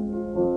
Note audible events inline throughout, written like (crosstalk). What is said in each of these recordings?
De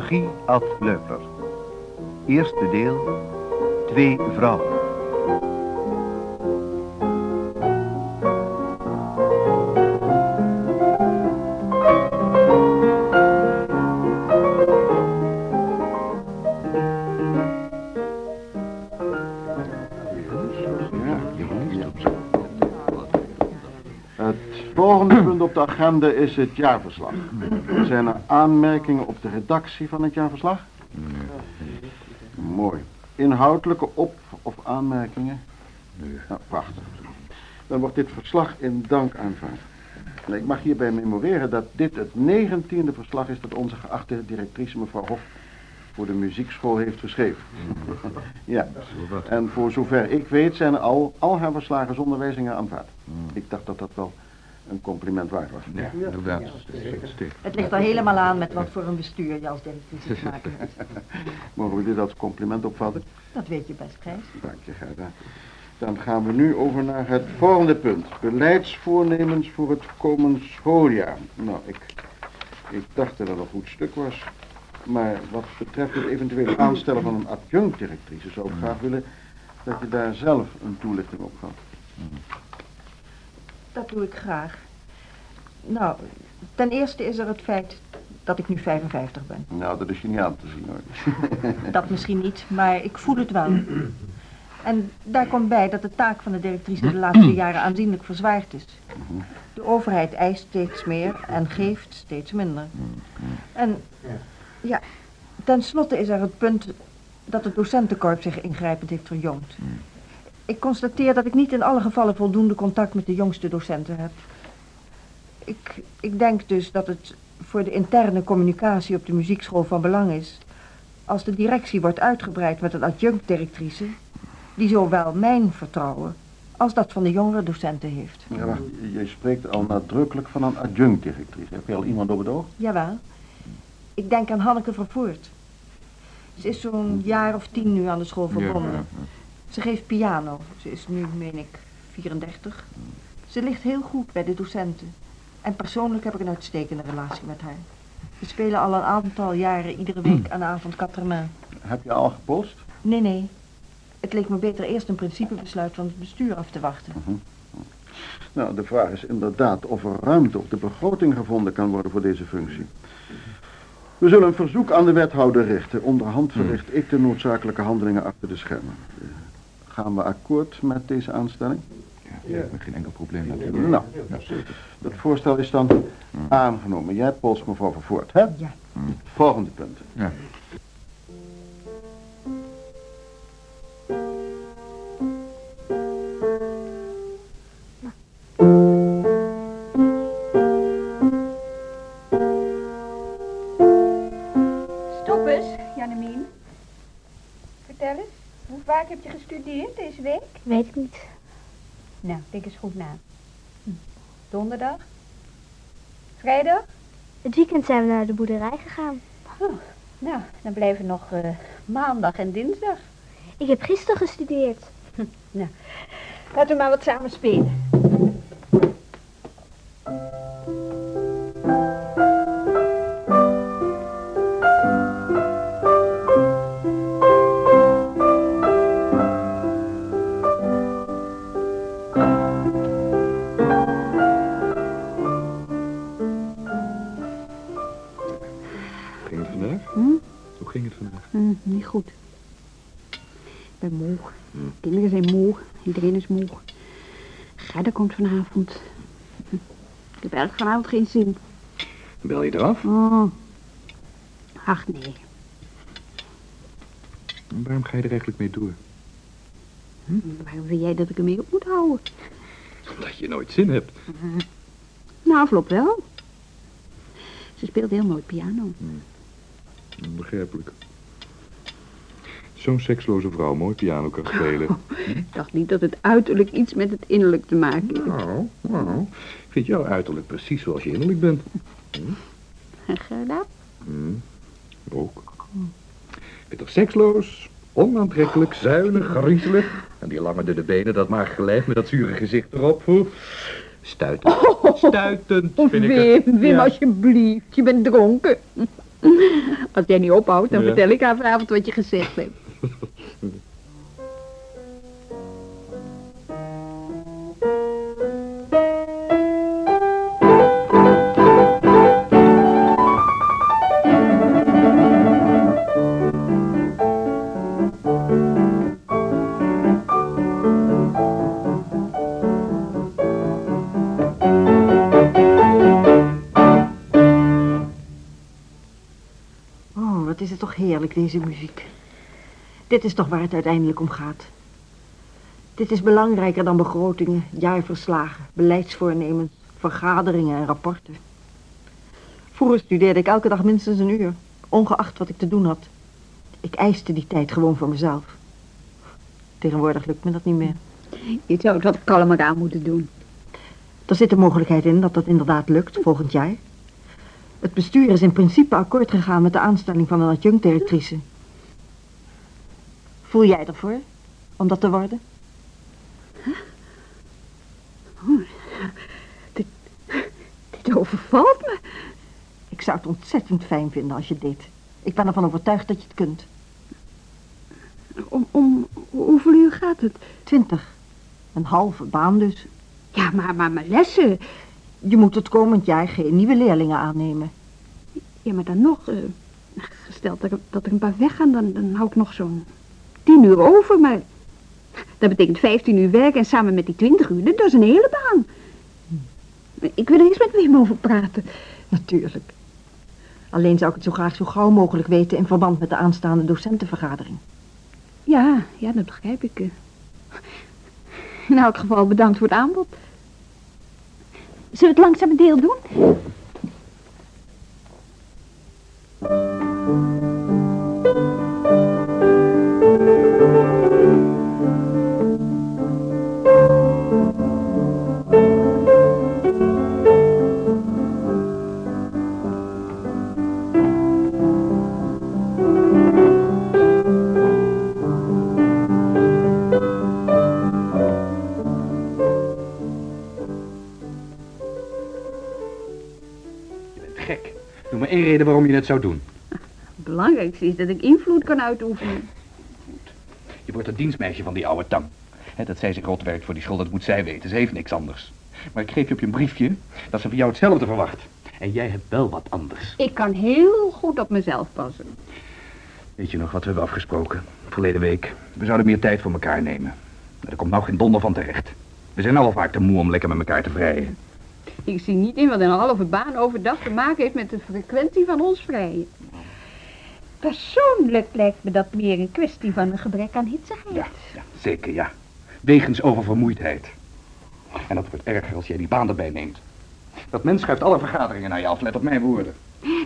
Regie Ad Leupler. Eerste deel. Twee vrouwen. Het volgende (clears throat) punt op de agenda is het jaarverslag. Zijn er aanmerkingen op de redactie van het jaarverslag? Mooi. Inhoudelijke op- of aanmerkingen? Nou, prachtig. Dan wordt dit verslag in dank aanvaard. En Ik mag hierbij memoreren dat dit het negentiende verslag is dat onze geachte directrice mevrouw Hof voor de muziekschool heeft geschreven. ja. En voor zover ik weet zijn al, al haar verslagen zonder wijzigingen aanvaard. Ik dacht dat dat wel een compliment waard was. Ja, inderdaad. Het ligt er helemaal aan met wat voor een bestuur je als directrice te maken hebt. (laughs) Mogen we dit als compliment opvatten? Dat weet je best, Gijs. Dank je, Gerda. Dan gaan we nu over naar het volgende punt. Beleidsvoornemens voor het komend schooljaar. Nou, ik, ik dacht dat dat een goed stuk was. Maar wat betreft het eventuele aanstellen van een adjunct-directrice... zou ik graag willen dat je daar zelf een toelichting op gaf. Dat doe ik graag. Nou, ten eerste is er het feit dat ik nu 55 ben. Nou, dat is je niet aan te zien, hoor. (laughs) Dat misschien niet, maar ik voel het wel. En daar komt bij dat de taak van de directrice de laatste jaren aanzienlijk verzwaard is. De overheid eist steeds meer en geeft steeds minder. En ja, tenslotte is er het punt dat het docentenkorps zich ingrijpend heeft verjongd. Ik constateer dat ik niet in alle gevallen voldoende contact met de jongste docenten heb. Ik, ik denk dus dat het voor de interne communicatie op de muziekschool van belang is... als de directie wordt uitgebreid met een adjunct-directrice... die zowel mijn vertrouwen als dat van de jongere docenten heeft. Ja, wacht, je spreekt al nadrukkelijk van een adjunct-directrice. Heb je al iemand op het oog? Jawel. Ik denk aan Hanneke Vervoort. Ze is zo'n jaar of tien nu aan de school verbonden. Ze geeft piano. Ze is nu, meen ik, 34. Ze ligt heel goed bij de docenten. En persoonlijk heb ik een uitstekende relatie met haar. We spelen al een aantal jaren iedere week aan de avond Catermain. Heb je al gepolst? Nee, nee. Het leek me beter eerst een principebesluit van het bestuur af te wachten. Nou, de vraag is inderdaad of er ruimte op de begroting gevonden kan worden voor deze functie. We zullen een verzoek aan de wethouder richten. Onderhand verricht ik de noodzakelijke handelingen achter de schermen. Eh, Gaan we akkoord met deze aanstelling? Ja, geen enkel probleem natuurlijk. Nou, dat voorstel is dan aangenomen. Jij polst mevrouw Vervoort, hè? Ja. Volgende punt. Ja. Heb je gestudeerd deze week? Weet ik niet. Nou, denk eens goed na. Hm. Donderdag? Vrijdag? Het weekend zijn we naar de boerderij gegaan. Oh, nou, dan blijven nog eh, maandag en dinsdag. Ik heb gisteren gestudeerd. Nou, laten we maar wat samen spelen. Vanavond geen zin. Bel je eraf? Oh. Ach nee. Waarom ga je er eigenlijk mee door? Waarom wil jij dat ik ermee op moet houden? Omdat je nooit zin hebt. Na afloop wel. Ze speelt heel mooi piano. Begrijpelijk. Zo'n seksloze vrouw mooi piano kan spelen. (laughs) Ik dacht niet dat het uiterlijk iets met het innerlijk te maken heeft. Nou, nou. Ik vind jouw uiterlijk precies zoals je innerlijk bent. En Gerda? Hm, ook. Ik ben toch seksloos, onaantrekkelijk, zuinig, griezelig. En die lange dunne benen, dat magere lijf met dat zure gezicht erop. Stuitend. Stuitend, Oh, vind ik Wim, het. Wim, Ja. alsjeblieft. Je bent dronken. Als jij niet ophoudt, dan Ja. vertel ik haar vanavond wat je gezegd hebt. Oh, wat is het toch heerlijk, deze muziek. Dit is toch waar het uiteindelijk om gaat. Dit is belangrijker dan begrotingen, jaarverslagen, beleidsvoornemens, vergaderingen en rapporten. Vroeger studeerde ik elke dag minstens een uur, ongeacht wat ik te doen had. Ik eiste die tijd gewoon voor mezelf. Tegenwoordig lukt me dat niet meer. Je zou het wat kalmer aan moeten doen. Er zit de mogelijkheid in dat dat inderdaad lukt volgend jaar. Het bestuur is in principe akkoord gegaan met de aanstelling van een adjunct-directrice. Voel jij ervoor om dat te worden? Dit overvalt me. Ik zou het ontzettend fijn vinden als je deed. Ik ben ervan overtuigd dat je het kunt. Om, om hoeveel uur gaat het? Twintig. Een halve baan dus. Ja, maar, maar mijn lessen. Je moet het komend jaar geen nieuwe leerlingen aannemen. Ja, maar dan nog. eh, gesteld dat er, dat er een paar weggaan, dan, dan hou ik nog zo'n tien uur over. Maar dat betekent vijftien uur werk en samen met die twintig uur, dat is een hele baan. Ik wil er eens met Wim over praten. Natuurlijk. Alleen zou ik het zo graag zo gauw mogelijk weten in verband met de aanstaande docentenvergadering. Ja, ja, dat begrijp ik. eh. In elk geval bedankt voor het aanbod. Zullen we het langzaam een deel doen? Reden waarom je het zou doen. Het belangrijkste is dat ik invloed kan uitoefenen. Je wordt het dienstmeisje van die oude tang. Dat zij zich rot werkt voor die schuld, dat moet zij weten. Ze heeft niks anders. Maar ik geef je op je een briefje dat ze van jou hetzelfde verwacht. En jij hebt wel wat anders. Ik kan heel goed op mezelf passen. Weet je nog wat we hebben afgesproken? Verleden week. We zouden meer tijd voor elkaar nemen. Maar er komt nou geen donder van terecht. We zijn al vaak te moe om lekker met elkaar te vrijen. Ik zie niet in wat een halve baan overdag te maken heeft met de frequentie van ons vrijen. Persoonlijk lijkt me dat meer een kwestie van een gebrek aan hitsigheid. Ja, ja, zeker ja. Wegens oververmoeidheid. En dat wordt erger als jij die baan erbij neemt. Dat mens schuift alle vergaderingen naar je af, let op mijn woorden.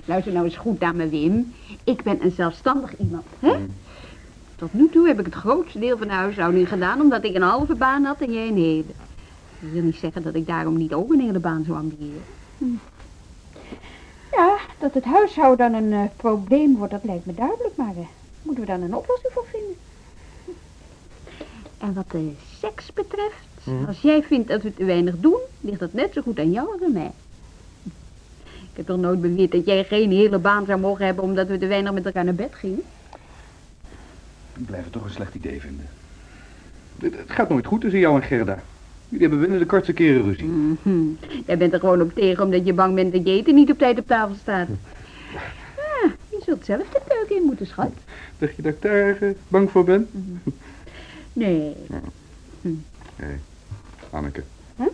Luister nou eens goed naar me, Wim. Ik ben een zelfstandig iemand, hè? Tot nu toe heb ik het grootste deel van de huishouding gedaan omdat ik een halve baan had en jij een hele. Dat wil niet zeggen dat ik daarom niet ook een hele baan zou ambiëren. Ja, dat het huishouden dan een eh, probleem wordt, dat lijkt me duidelijk, maar eh, moeten we dan een oplossing voor vinden. En wat de seks betreft, als jij vindt dat we te weinig doen, ligt dat net zo goed aan jou als aan mij. Ik heb toch nooit beweerd dat jij geen hele baan zou mogen hebben omdat we te weinig met elkaar naar bed gingen? Ik blijf het toch een slecht idee vinden. Het gaat nooit goed tussen jou en Gerda. Jullie hebben binnen de kortste keren ruzie. Mhm. Jij bent er gewoon op tegen omdat je bang bent dat je eten niet op tijd op tafel staat. Ja, (laughs) je zult zelf de keuken in moeten, schat. Dacht je dat ik daar eh, bang voor ben? Nee. Nee, Anneke. Huh?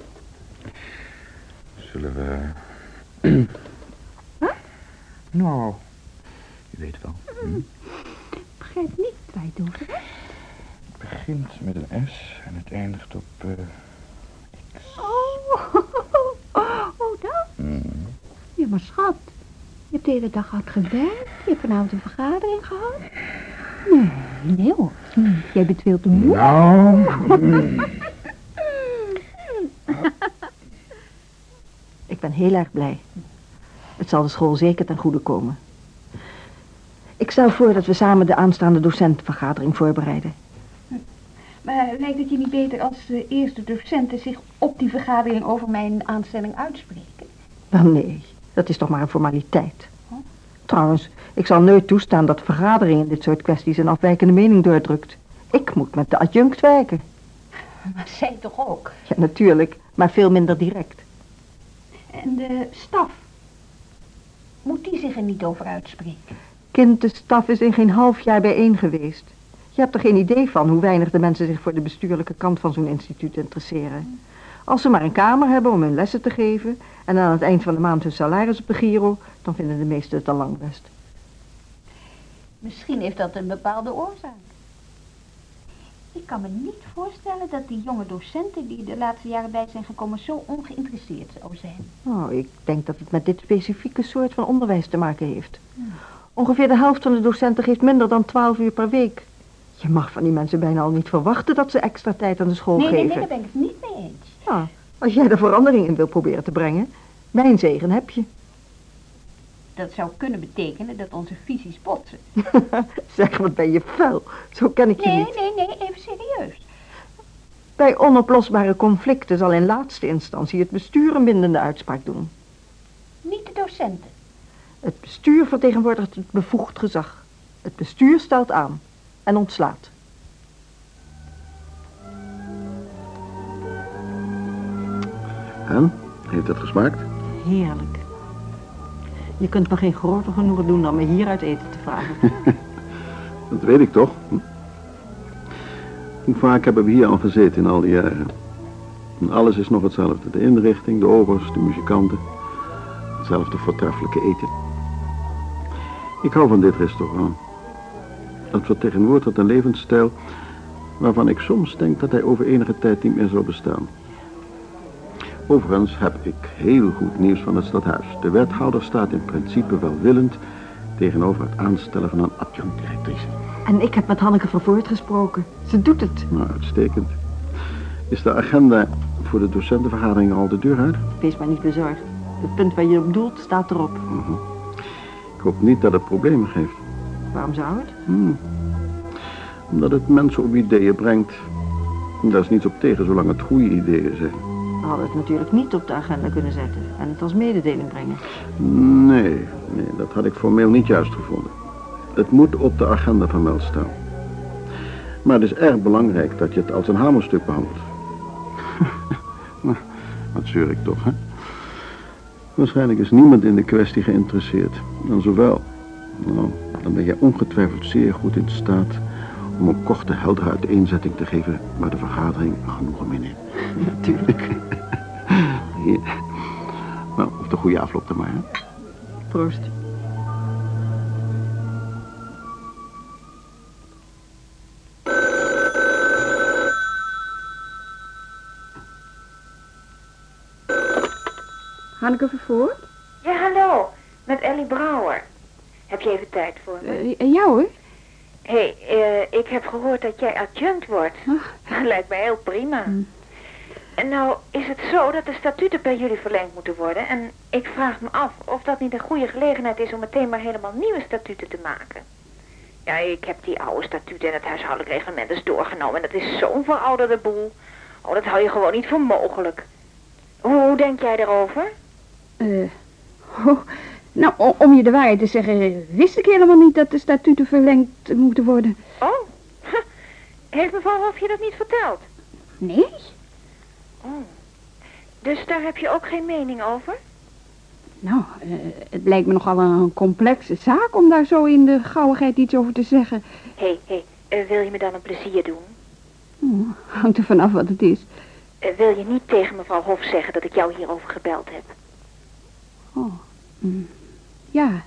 Zullen we... Wat? Nou, je weet wel. Hm? Ik begrijp niet waar je. Het begint met een S en het eindigt op... eh, Oh, oh, dat? Maar schat, je hebt de hele dag hard gewerkt. Je hebt vanavond een vergadering gehad. Nee, nee hoor. Jij bent veel te moe. Nou, Ik ben heel erg blij. Het zal de school zeker ten goede komen. Ik stel voor dat we samen de aanstaande docentenvergadering voorbereiden. Maar lijkt het je niet beter als de eerste docenten zich op die vergadering over mijn aanstelling uitspreken? Wel nee, dat is toch maar een formaliteit. Trouwens, ik zal nooit toestaan dat de vergadering in dit soort kwesties een afwijkende mening doordrukt. Ik moet met de adjunct werken. Maar zij toch ook? Ja, natuurlijk, maar veel minder direct. En de staf? Moet die zich er niet over uitspreken? Kind, de staf is in geen half jaar bijeen geweest. Je hebt er geen idee van hoe weinig de mensen zich voor de bestuurlijke kant van zo'n instituut interesseren. Als ze maar een kamer hebben om hun lessen te geven en aan het eind van de maand hun salaris op de giro, dan vinden de meesten het al lang best. Misschien heeft dat een bepaalde oorzaak. Ik kan me niet voorstellen dat die jonge docenten die de laatste jaren bij zijn gekomen zo ongeïnteresseerd zou zijn. Oh, ik denk dat het met dit specifieke soort van onderwijs te maken heeft. Ongeveer de helft van de docenten geeft minder dan 12 uur per week. Je mag van die mensen bijna al niet verwachten dat ze extra tijd aan de school Nee, nee, geven. nee, daar ben ik het niet mee eens. Ja, als jij er verandering in wil proberen te brengen, mijn zegen heb je. Dat zou kunnen betekenen dat onze visies botsen. (laughs) zeg, wat ben je fel. Zo ken ik je Nee, niet. nee, nee, even serieus. Bij onoplosbare conflicten zal in laatste instantie het bestuur een bindende uitspraak doen. Niet de docenten. Het bestuur vertegenwoordigt het bevoegd gezag. Het bestuur stelt aan en ontslaat. En? Heeft het gesmaakt? Heerlijk. Je kunt me geen groter genoegen doen dan me hieruit eten te vragen. (laughs) Dat weet ik toch. Hm. Hoe vaak hebben we hier al gezeten in al die jaren? En alles is nog hetzelfde. De inrichting, de overs, de muzikanten. Hetzelfde voortreffelijke eten. Ik hou van dit restaurant. Het vertegenwoordigt een levensstijl waarvan ik soms denk dat hij over enige tijd niet meer zal bestaan. Overigens heb ik heel goed nieuws van het stadhuis. De wethouder staat in principe welwillend tegenover het aanstellen van een adjunct-directrice. En ik heb met Hanneke Vervoort gesproken. Ze doet het. Nou, uitstekend. Is de agenda voor de docentenvergadering al de deur uit? Wees maar niet bezorgd. Het punt waar je op doelt staat erop. Ik hoop niet dat het problemen geeft. Waarom zou het? Hmm. Omdat het mensen op ideeën brengt. En Daar is niets op tegen, zolang het goede ideeën zijn. We hadden het natuurlijk niet op de agenda kunnen zetten en het als mededeling brengen. Nee, nee, dat had ik formeel niet juist gevonden. Het moet op de agenda vermeld staan. Maar het is erg belangrijk dat je het als een hamerstuk behandelt. (laughs) nou, wat zeur ik toch, hè? Waarschijnlijk is niemand in de kwestie geïnteresseerd. En zowel, nou, dan ben jij ongetwijfeld zeer goed in staat om een korte, heldere uiteenzetting te geven waar de vergadering genoegen mee neemt. (laughs) Natuurlijk. Nou, of de goede afloop dan maar, hè? Proost. Hanneke Vervoort? Ja, hallo. Met Ellie Brouwer. Heb je even tijd voor me? Eh, ja hoor. Hé, hey, eh, ik heb gehoord dat jij adjunct wordt. (laughs) Dat lijkt mij heel prima. En nou is het zo dat de statuten bij jullie verlengd moeten worden. En ik vraag me af of dat niet een goede gelegenheid is om meteen maar helemaal nieuwe statuten te maken. Ja, ik heb die oude statuten en het huishoudelijk reglement dus doorgenomen. En dat is zo'n verouderde boel. Oh, dat hou je gewoon niet voor mogelijk. Hoe, hoe denk jij daarover? Eh, oh, nou, om je de waarheid te zeggen, wist ik helemaal niet dat de statuten verlengd moeten worden. Oh, (laughs) heeft mevrouw Hof je dat niet verteld? Nee? Oh. Dus daar heb je ook geen mening over? Nou, eh, het lijkt me nogal een complexe zaak om daar zo in de gauwigheid iets over te zeggen. Hé, hé, eh, wil je me dan een plezier doen? Oh, hangt er vanaf wat het is. Eh, wil je niet tegen mevrouw Hof zeggen dat ik jou hierover gebeld heb? Oh, mm, ja,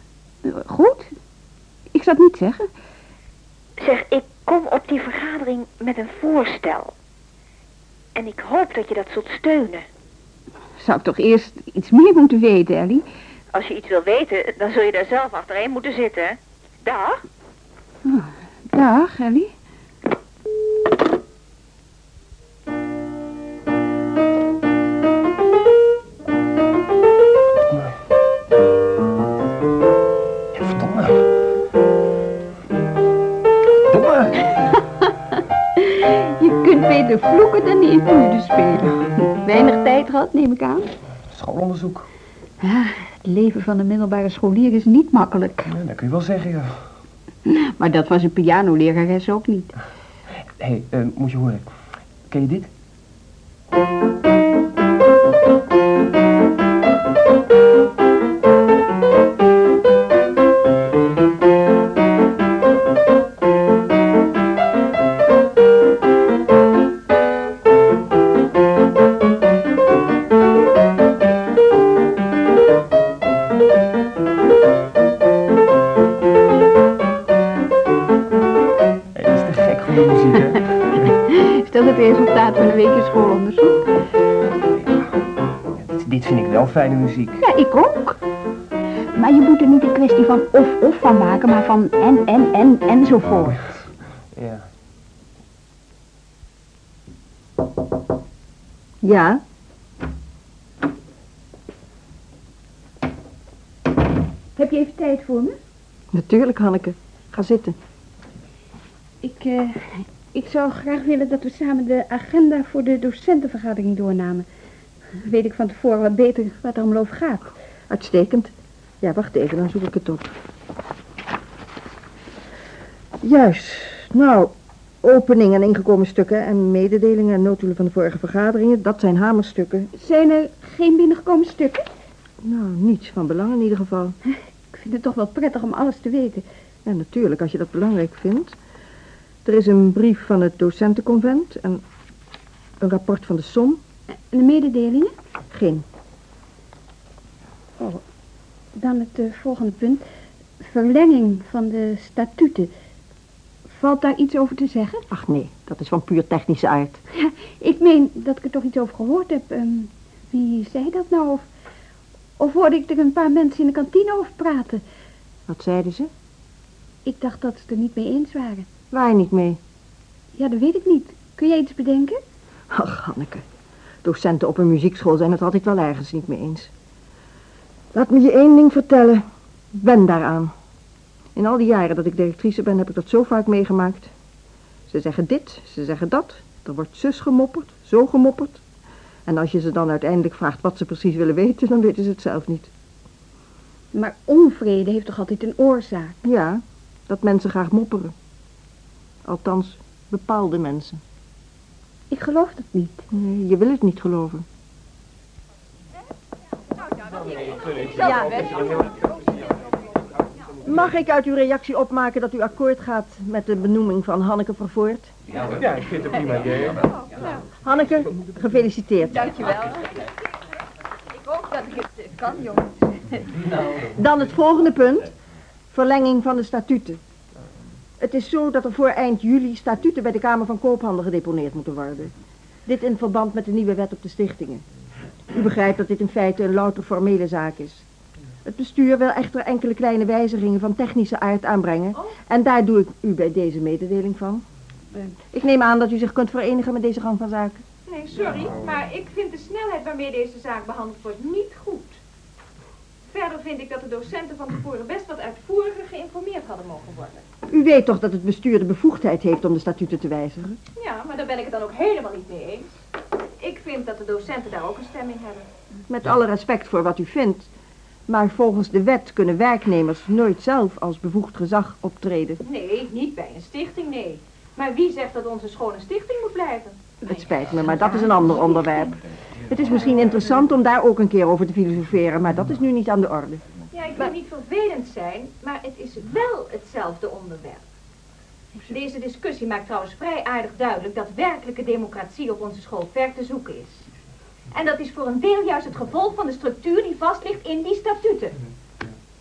goed. Ik zou het niet zeggen. Zeg, ik kom op die vergadering met een voorstel. En ik hoop dat je dat zult steunen. Zou ik toch eerst iets meer moeten weten, Ellie? Als je iets wil weten, dan zul je daar zelf achtereen moeten zitten. Dag. Dag, Ellie. Beter vloeken dan die etude spelen. (laughs) Weinig tijd gehad, neem ik aan. Schoolonderzoek. Ja, het leven van een middelbare scholier is niet makkelijk. Ja, dat kun je wel zeggen, ja. Maar dat was een pianolerares ook niet. Hé, hey, eh, moet je horen. Ken je dit? Fijne muziek. Ja, ik ook. Maar je moet er niet een kwestie van of-of van maken, maar van en, en, en, enzovoort. Ja. Ja? Heb je even tijd voor me? Natuurlijk, Hanneke. Ga zitten. Ik, eh, ik zou graag willen dat we samen de agenda voor de docentenvergadering doornamen. Weet ik van tevoren wat beter waar het allemaal over gaat. Uitstekend. Ja, wacht even, dan zoek ik het op. Juist. Nou, opening en ingekomen stukken en mededelingen en notulen van de vorige vergaderingen, dat zijn hamerstukken. Zijn er geen binnengekomen stukken? Nou, niets van belang in ieder geval. (laughs) Ik vind het toch wel prettig om alles te weten. Ja, natuurlijk, als je dat belangrijk vindt. Er is een brief van het docentenconvent en een rapport van de SOM. En de mededelingen? Geen. Oh, dan het eh, volgende punt. Verlenging van de statuten. Valt daar iets over te zeggen? Ach nee, dat is van puur technische aard. Ja, ik meen dat ik er toch iets over gehoord heb. Ehm, wie zei dat nou? Of, of hoorde ik er een paar mensen in de kantine over praten? Wat zeiden ze? Ik dacht dat ze het er niet mee eens waren. Waar niet mee? Ja, dat weet ik niet. Kun jij iets bedenken? Ach, Hanneke. Docenten op een muziekschool zijn het altijd wel ergens niet mee eens. Laat me je één ding vertellen. Ik ben daaraan. In al die jaren dat ik directrice ben, heb ik dat zo vaak meegemaakt. Ze zeggen dit, ze zeggen dat. Er wordt zus gemopperd, zo gemopperd. En als je ze dan uiteindelijk vraagt wat ze precies willen weten, dan weten ze het zelf niet. Maar onvrede heeft toch altijd een oorzaak? Ja, dat mensen graag mopperen. Althans, bepaalde mensen. Ik geloof dat niet. Nee, je wil het niet geloven. Ja. Mag ik uit uw reactie opmaken dat u akkoord gaat met de benoeming van Hanneke Vervoort? Ja, ik vind het prima idee. Hanneke, gefeliciteerd. Dankjewel. Ik hoop dat ik het kan, jongens. Dan het volgende punt. Verlenging van de statuten. Het is zo dat er voor eind juli statuten bij de Kamer van Koophandel gedeponeerd moeten worden. Dit in verband met de nieuwe wet op de stichtingen. U begrijpt dat dit in feite een louter formele zaak is. Het bestuur wil echter enkele kleine wijzigingen van technische aard aanbrengen. En daar doe ik u bij deze mededeling van. Ik neem aan dat u zich kunt verenigen met deze gang van zaken. Nee, sorry, maar ik vind de snelheid waarmee deze zaak behandeld wordt niet goed. Verder vind ik dat de docenten van tevoren best wat uitvoeriger geïnformeerd hadden mogen worden. U weet toch dat het bestuur de bevoegdheid heeft om de statuten te wijzigen? Ja, maar daar ben ik het dan ook helemaal niet mee eens. Ik vind dat de docenten daar ook een stemming hebben. Met alle respect voor wat u vindt. Maar volgens de wet kunnen werknemers nooit zelf als bevoegd gezag optreden. Nee, niet bij een stichting, nee. Maar wie zegt dat onze school een stichting moet blijven? Het spijt me, maar dat is een ander onderwerp. Het is misschien interessant om daar ook een keer over te filosoferen, maar dat is nu niet aan de orde. Ja, ik wil niet vervelend zijn, maar het is wel hetzelfde onderwerp. Deze discussie maakt trouwens vrij aardig duidelijk dat werkelijke democratie op onze school ver te zoeken is. En dat is voor een deel juist het gevolg van de structuur die vast ligt in die statuten.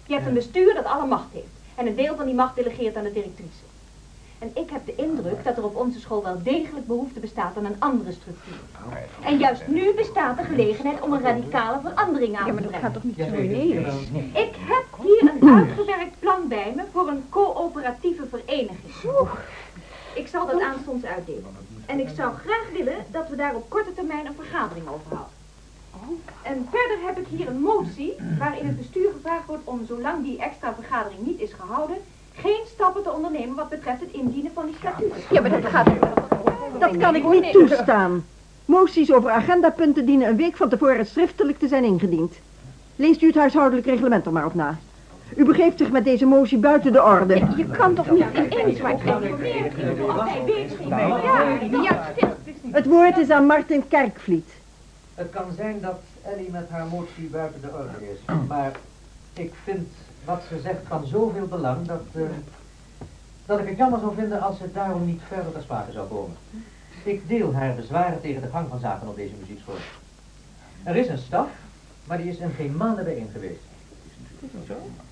Je hebt een bestuur dat alle macht heeft en een deel van die macht delegeert aan de directrice. En ik heb de indruk dat er op onze school wel degelijk behoefte bestaat aan een andere structuur. En juist nu bestaat de gelegenheid om een radicale verandering aan Ja, te maar dat brengen. gaat toch niet zo ineens? Ik heb hier een uitgewerkt plan bij me voor een coöperatieve vereniging. Ik zal dat aanstonds uitdelen. En ik zou graag willen dat we daar op korte termijn een vergadering over houden. En verder heb ik hier een motie waarin het bestuur gevraagd wordt om, zolang die extra vergadering niet is gehouden, geen stappen te ondernemen wat betreft het indienen van die statuten. Ja, maar dat gaat... Dat kan ik niet toestaan. Moties over agendapunten dienen een week van tevoren schriftelijk te zijn ingediend. Leest u het huishoudelijk reglement er maar op na. U begeeft zich met deze motie buiten de orde. Je kan toch niet ineens maar... Ja, ja, stil. Het woord is aan Martin Kerkvliet. Het kan zijn dat Ellie met haar motie buiten de orde is, maar ik vind wat ze zegt van zoveel belang dat, eh, dat ik het jammer zou vinden als het daarom niet verder ter sprake zou komen. Ik deel haar bezwaren tegen de gang van zaken op deze muziekschool. Er is een staf, maar die is in geen maanden bijeen geweest.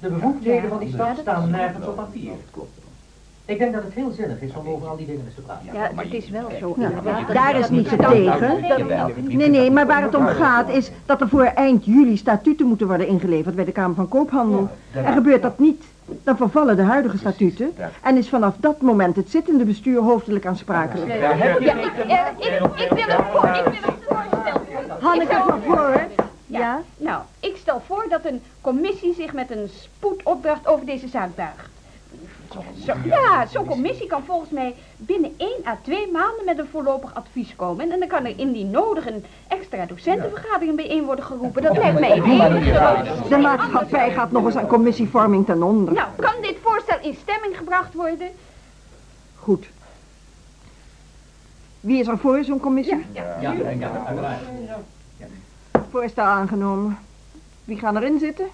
De bevoegdheden van die staf staan nergens op papier. Ik denk dat het heel zinnig is om over al die dingen eens te praten. Ja, het is wel zo. Ja, daar is niets tegen. Nee, nee, maar waar het om gaat is dat er voor eind juli statuten moeten worden ingeleverd bij de Kamer van Koophandel. En gebeurt dat niet, dan vervallen de huidige statuten en is vanaf dat moment het zittende bestuur hoofdelijk aansprakelijk. Ja, ik, ik, ik wil het voor, ik wil het voorstel. Hanneke van Voort. Ja? Nou, ik stel voor dat een commissie zich met een spoedopdracht over deze zaak buigt. Zo, ja, zo'n commissie kan volgens mij binnen 1 à 2 maanden met een voorlopig advies komen. En dan kan er indien nodig een extra docentenvergadering bijeen worden geroepen. Dat lijkt mij een De maatschappij gaat nog eens aan commissievorming ten onder. Nou, kan dit voorstel in stemming gebracht worden? Goed. Wie is er voor zo'n commissie? Ja, ja, uiteraard. Voorstel aangenomen. Wie gaan erin zitten?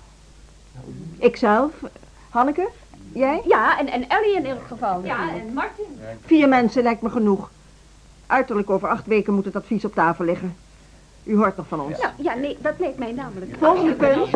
Ikzelf. Hanneke? Jij? Ja, en, en Ellie in ieder geval. Ja, en Martin. Vier mensen lijkt me genoeg. Uiterlijk over acht weken moet het advies op tafel liggen. U hoort nog van ons. Nou, ja, nee, dat leek mij namelijk. Volgende punt.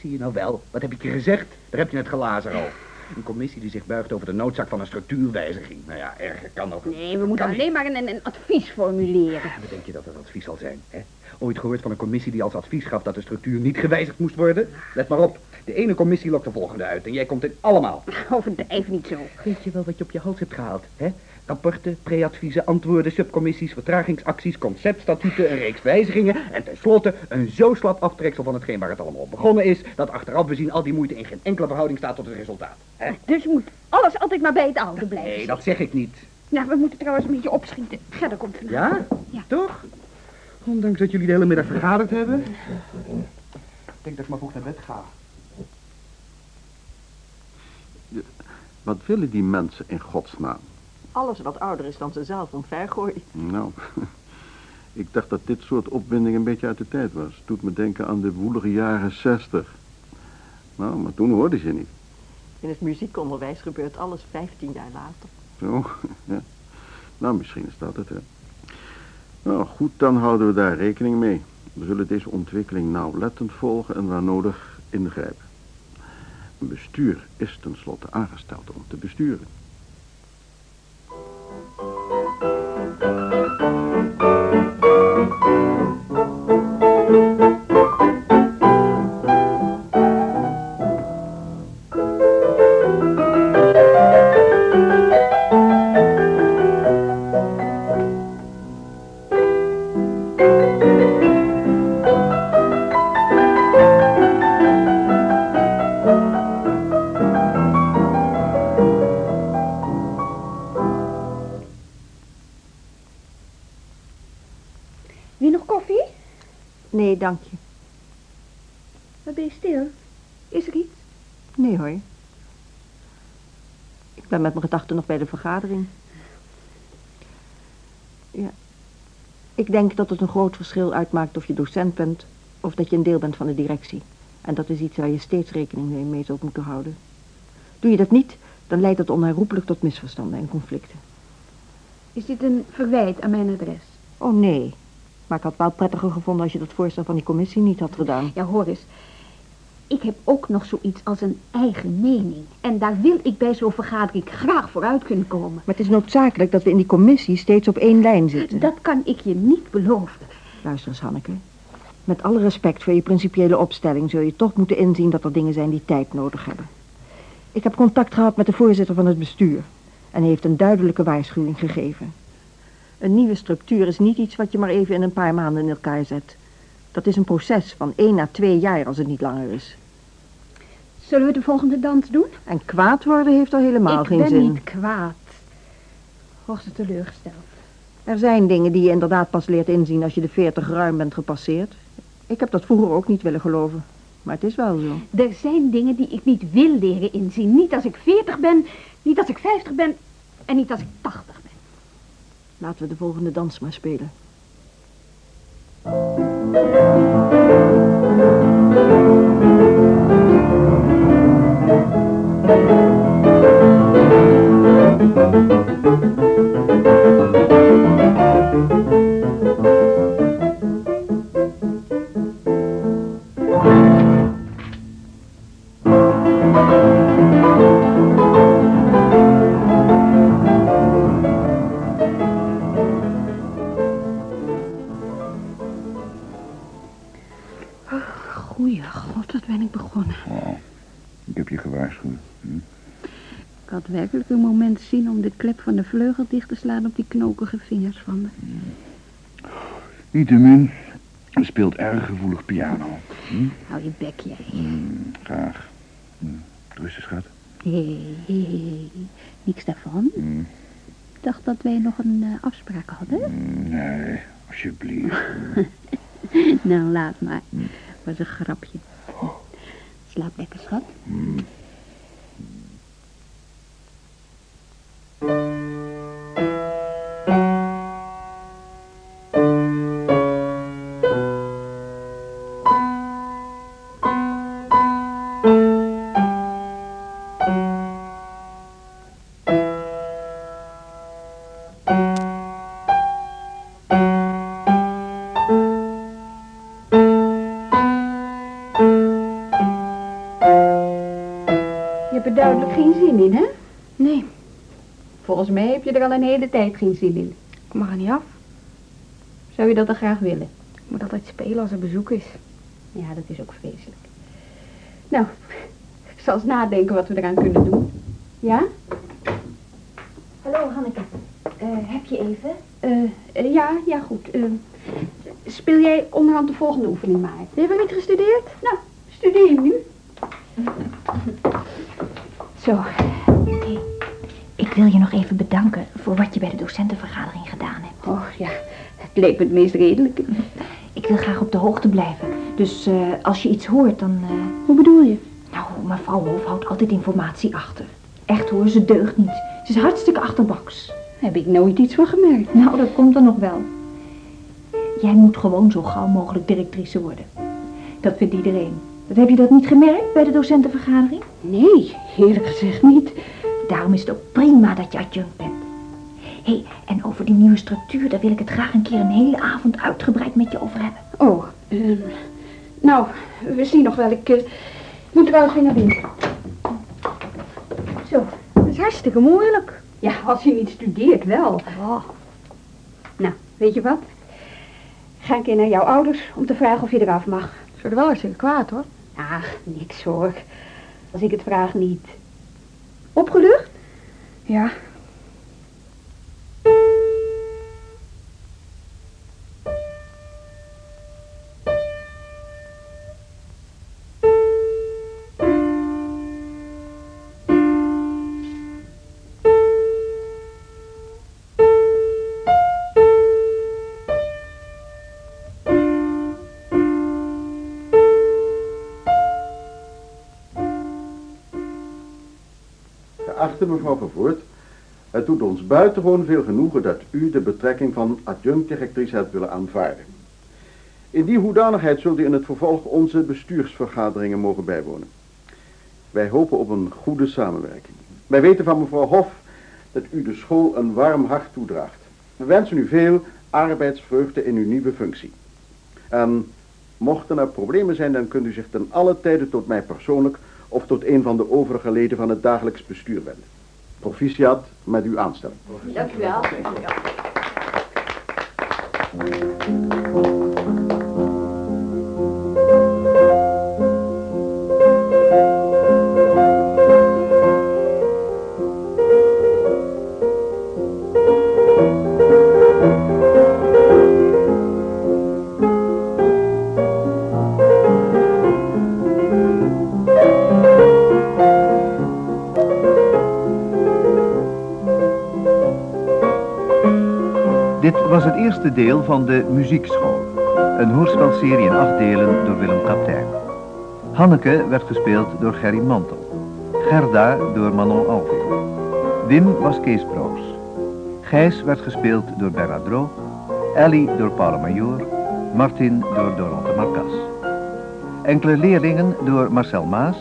Zie je nou wel? Wat heb ik je gezegd? Daar heb je het glazen al. Een commissie die zich buigt over de noodzaak van een structuurwijziging. Nou ja, erger kan ook. Nee, we moeten alleen maar een, een, een advies formuleren. Wat denk je dat het advies zal zijn? Hè? Ooit gehoord van een commissie die als advies gaf dat de structuur niet gewijzigd moest worden? Let maar op. De ene commissie lokt de volgende uit en jij komt in allemaal. Overdrijf niet zo. Weet je wel wat je op je hals hebt gehaald, hè? Rapporten, preadviezen, antwoorden, subcommissies, vertragingsacties, conceptstatuten, een reeks wijzigingen en tenslotte een zo slap aftreksel van hetgeen waar het allemaal op begonnen is, dat achteraf bezien al die moeite in geen enkele verhouding staat tot het resultaat. Hè? Dus moet alles altijd maar bij het oude blijven. Nee, dat zeg ik niet. Nou, we moeten trouwens een beetje opschieten. Gerda komt vanavond. Ja? Ja. Toch? Ondanks dat jullie de hele middag vergaderd hebben. Ik denk dat ik maar vroeg naar bed ga. Wat willen die mensen in godsnaam? Alles wat ouder is dan ze zelf omvergooien. Nou, ik dacht dat dit soort opwinding een beetje uit de tijd was. Het doet me denken aan de woelige jaren zestig. Nou, maar toen hoorde ze niet. In het muziekonderwijs gebeurt alles 15 jaar later. Zo, ja. Nou, misschien is dat het, hè. Nou, goed, dan houden we daar rekening mee. We zullen deze ontwikkeling nauwlettend volgen en waar nodig ingrijpen. Een bestuur is tenslotte aangesteld om te besturen. Vergadering. Ja. Ik denk dat het een groot verschil uitmaakt of je docent bent of dat je een deel bent van de directie. En dat is iets waar je steeds rekening mee, zult moeten houden. Doe je dat niet, dan leidt dat onherroepelijk tot misverstanden en conflicten. Is dit een verwijt aan mijn adres? Oh nee, maar ik had wel prettiger gevonden als je dat voorstel van die commissie niet had gedaan. Ja, hoor eens. Ik heb ook nog zoiets als een eigen mening. En daar wil ik bij zo'n vergadering graag vooruit kunnen komen. Maar het is noodzakelijk dat we in die commissie steeds op één lijn zitten. Dat kan ik je niet beloven. Luister eens, Hanneke. Met alle respect voor je principiële opstelling zul je toch moeten inzien dat er dingen zijn die tijd nodig hebben. Ik heb contact gehad met de voorzitter van het bestuur en hij heeft een duidelijke waarschuwing gegeven. Een nieuwe structuur is niet iets wat je maar even in een paar maanden in elkaar zet. Dat is een proces van één à twee jaar als het niet langer is. Zullen we de volgende dans doen? En kwaad worden heeft al helemaal ik geen ben zin. niet kwaad. Hoogst teleurgesteld. Er zijn dingen die je inderdaad pas leert inzien als je de veertig ruim bent gepasseerd. Ik heb dat vroeger ook niet willen geloven. Maar het is wel zo. Er zijn dingen die ik niet wil leren inzien. Niet als ik 40 ben, niet als ik 50 ben en niet als ik 80 ben. Laten we de volgende dans maar spelen. Goeie god, wat ben ik begonnen. Oh, ik heb je gewaarschuwd. Hm? Ik had werkelijk een moment zien om de klep van de vleugel dicht te slaan op die knokige vingers van me. Niettemin, speelt erg gevoelig piano. Hm? Hou je bek, jij. Hm, graag. Hm. Rustig, schat. Hé, hé, hé. Niks daarvan. Hm. Ik dacht dat wij nog een eh, afspraak hadden. Hm, Nee, alsjeblieft. (laughs) nou, laat maar. was een grapje. Slaap lekker, schat. Je er al een hele tijd geen zin in. Ik mag er niet af. Zou je dat dan graag willen? Ik moet altijd spelen als er bezoek is. Ja, dat is ook vreselijk. Nou, ik (laughs) zal eens nadenken wat we eraan kunnen doen. Ja? Hallo Hanneke, Eh, heb je even? Eh, eh, ja, ja, goed. Speel jij onderhand de volgende oefening maar. Je hebt nog niet gestudeerd? Nou, studeer nu. (laughs) Zo. Ik wil je nog even bedanken voor wat je bij de docentenvergadering gedaan hebt. Oh ja, het leek me het meest redelijke. Ik wil graag op de hoogte blijven. Dus eh, als je iets hoort, dan... eh, Hoe bedoel je? Nou, mevrouw Wolf houdt altijd informatie achter. Echt hoor, ze deugt niet. Ze is hartstikke achterbaks. Heb ik nooit iets van gemerkt. Nou, dat komt er nog wel. Jij moet gewoon zo gauw mogelijk directrice worden. Dat vindt iedereen. Dat heb je dat niet gemerkt bij de docentenvergadering? Nee, eerlijk gezegd niet. Daarom is het ook prima dat je adjunct bent. Hé, hey, en over die nieuwe structuur, daar wil ik het graag een keer een hele avond uitgebreid met je over hebben. Oh, ehm, nou, we zien nog wel. Ik eh, moet trouwens weer naar binnen. Zo, dat is hartstikke moeilijk. Ja, als je niet studeert wel. Oh. Nou, weet je wat? Ga een keer naar jouw ouders om te vragen of je eraf mag. Ze worden wel hartstikke kwaad, hoor. Ach, niks hoor. Als ik het vraag niet. Opgelucht? Ja. Mevrouw Vervoort, het doet ons buitengewoon veel genoegen dat u de betrekking van adjunct-directrice hebt willen aanvaarden. In die hoedanigheid zult u in het vervolg onze bestuursvergaderingen mogen bijwonen. Wij hopen op een goede samenwerking. Wij weten van mevrouw Hof dat u de school een warm hart toedraagt. We wensen u veel arbeidsvreugde in uw nieuwe functie. En Mochten er problemen zijn, dan kunt u zich ten alle tijde tot mij persoonlijk of tot een van de overige leden van het dagelijks bestuur wenden. Proficiat met uw aanstelling. Dank u wel. Dit was het eerste deel van de Muziekschool. Een hoorspelserie in acht delen door Willem Kaptein. Hanneke werd gespeeld door Gerry Mantel. Gerda door Manon Alveel. Wim was Kees Broos. Gijs werd gespeeld door Bernard Droog. Ellie door Paula Major. Martin door Dorante Marcas. Enkele leerlingen door Marcel Maas,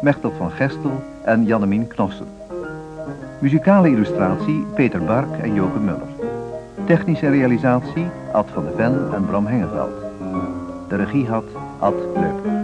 Mechtel van Gestel en Jannemien Knossen. Muzikale illustratie Peter Bark en Joke Muller. Technische realisatie Ad van de Ven en Bram Hengeveld. De regie had Ad Leupler.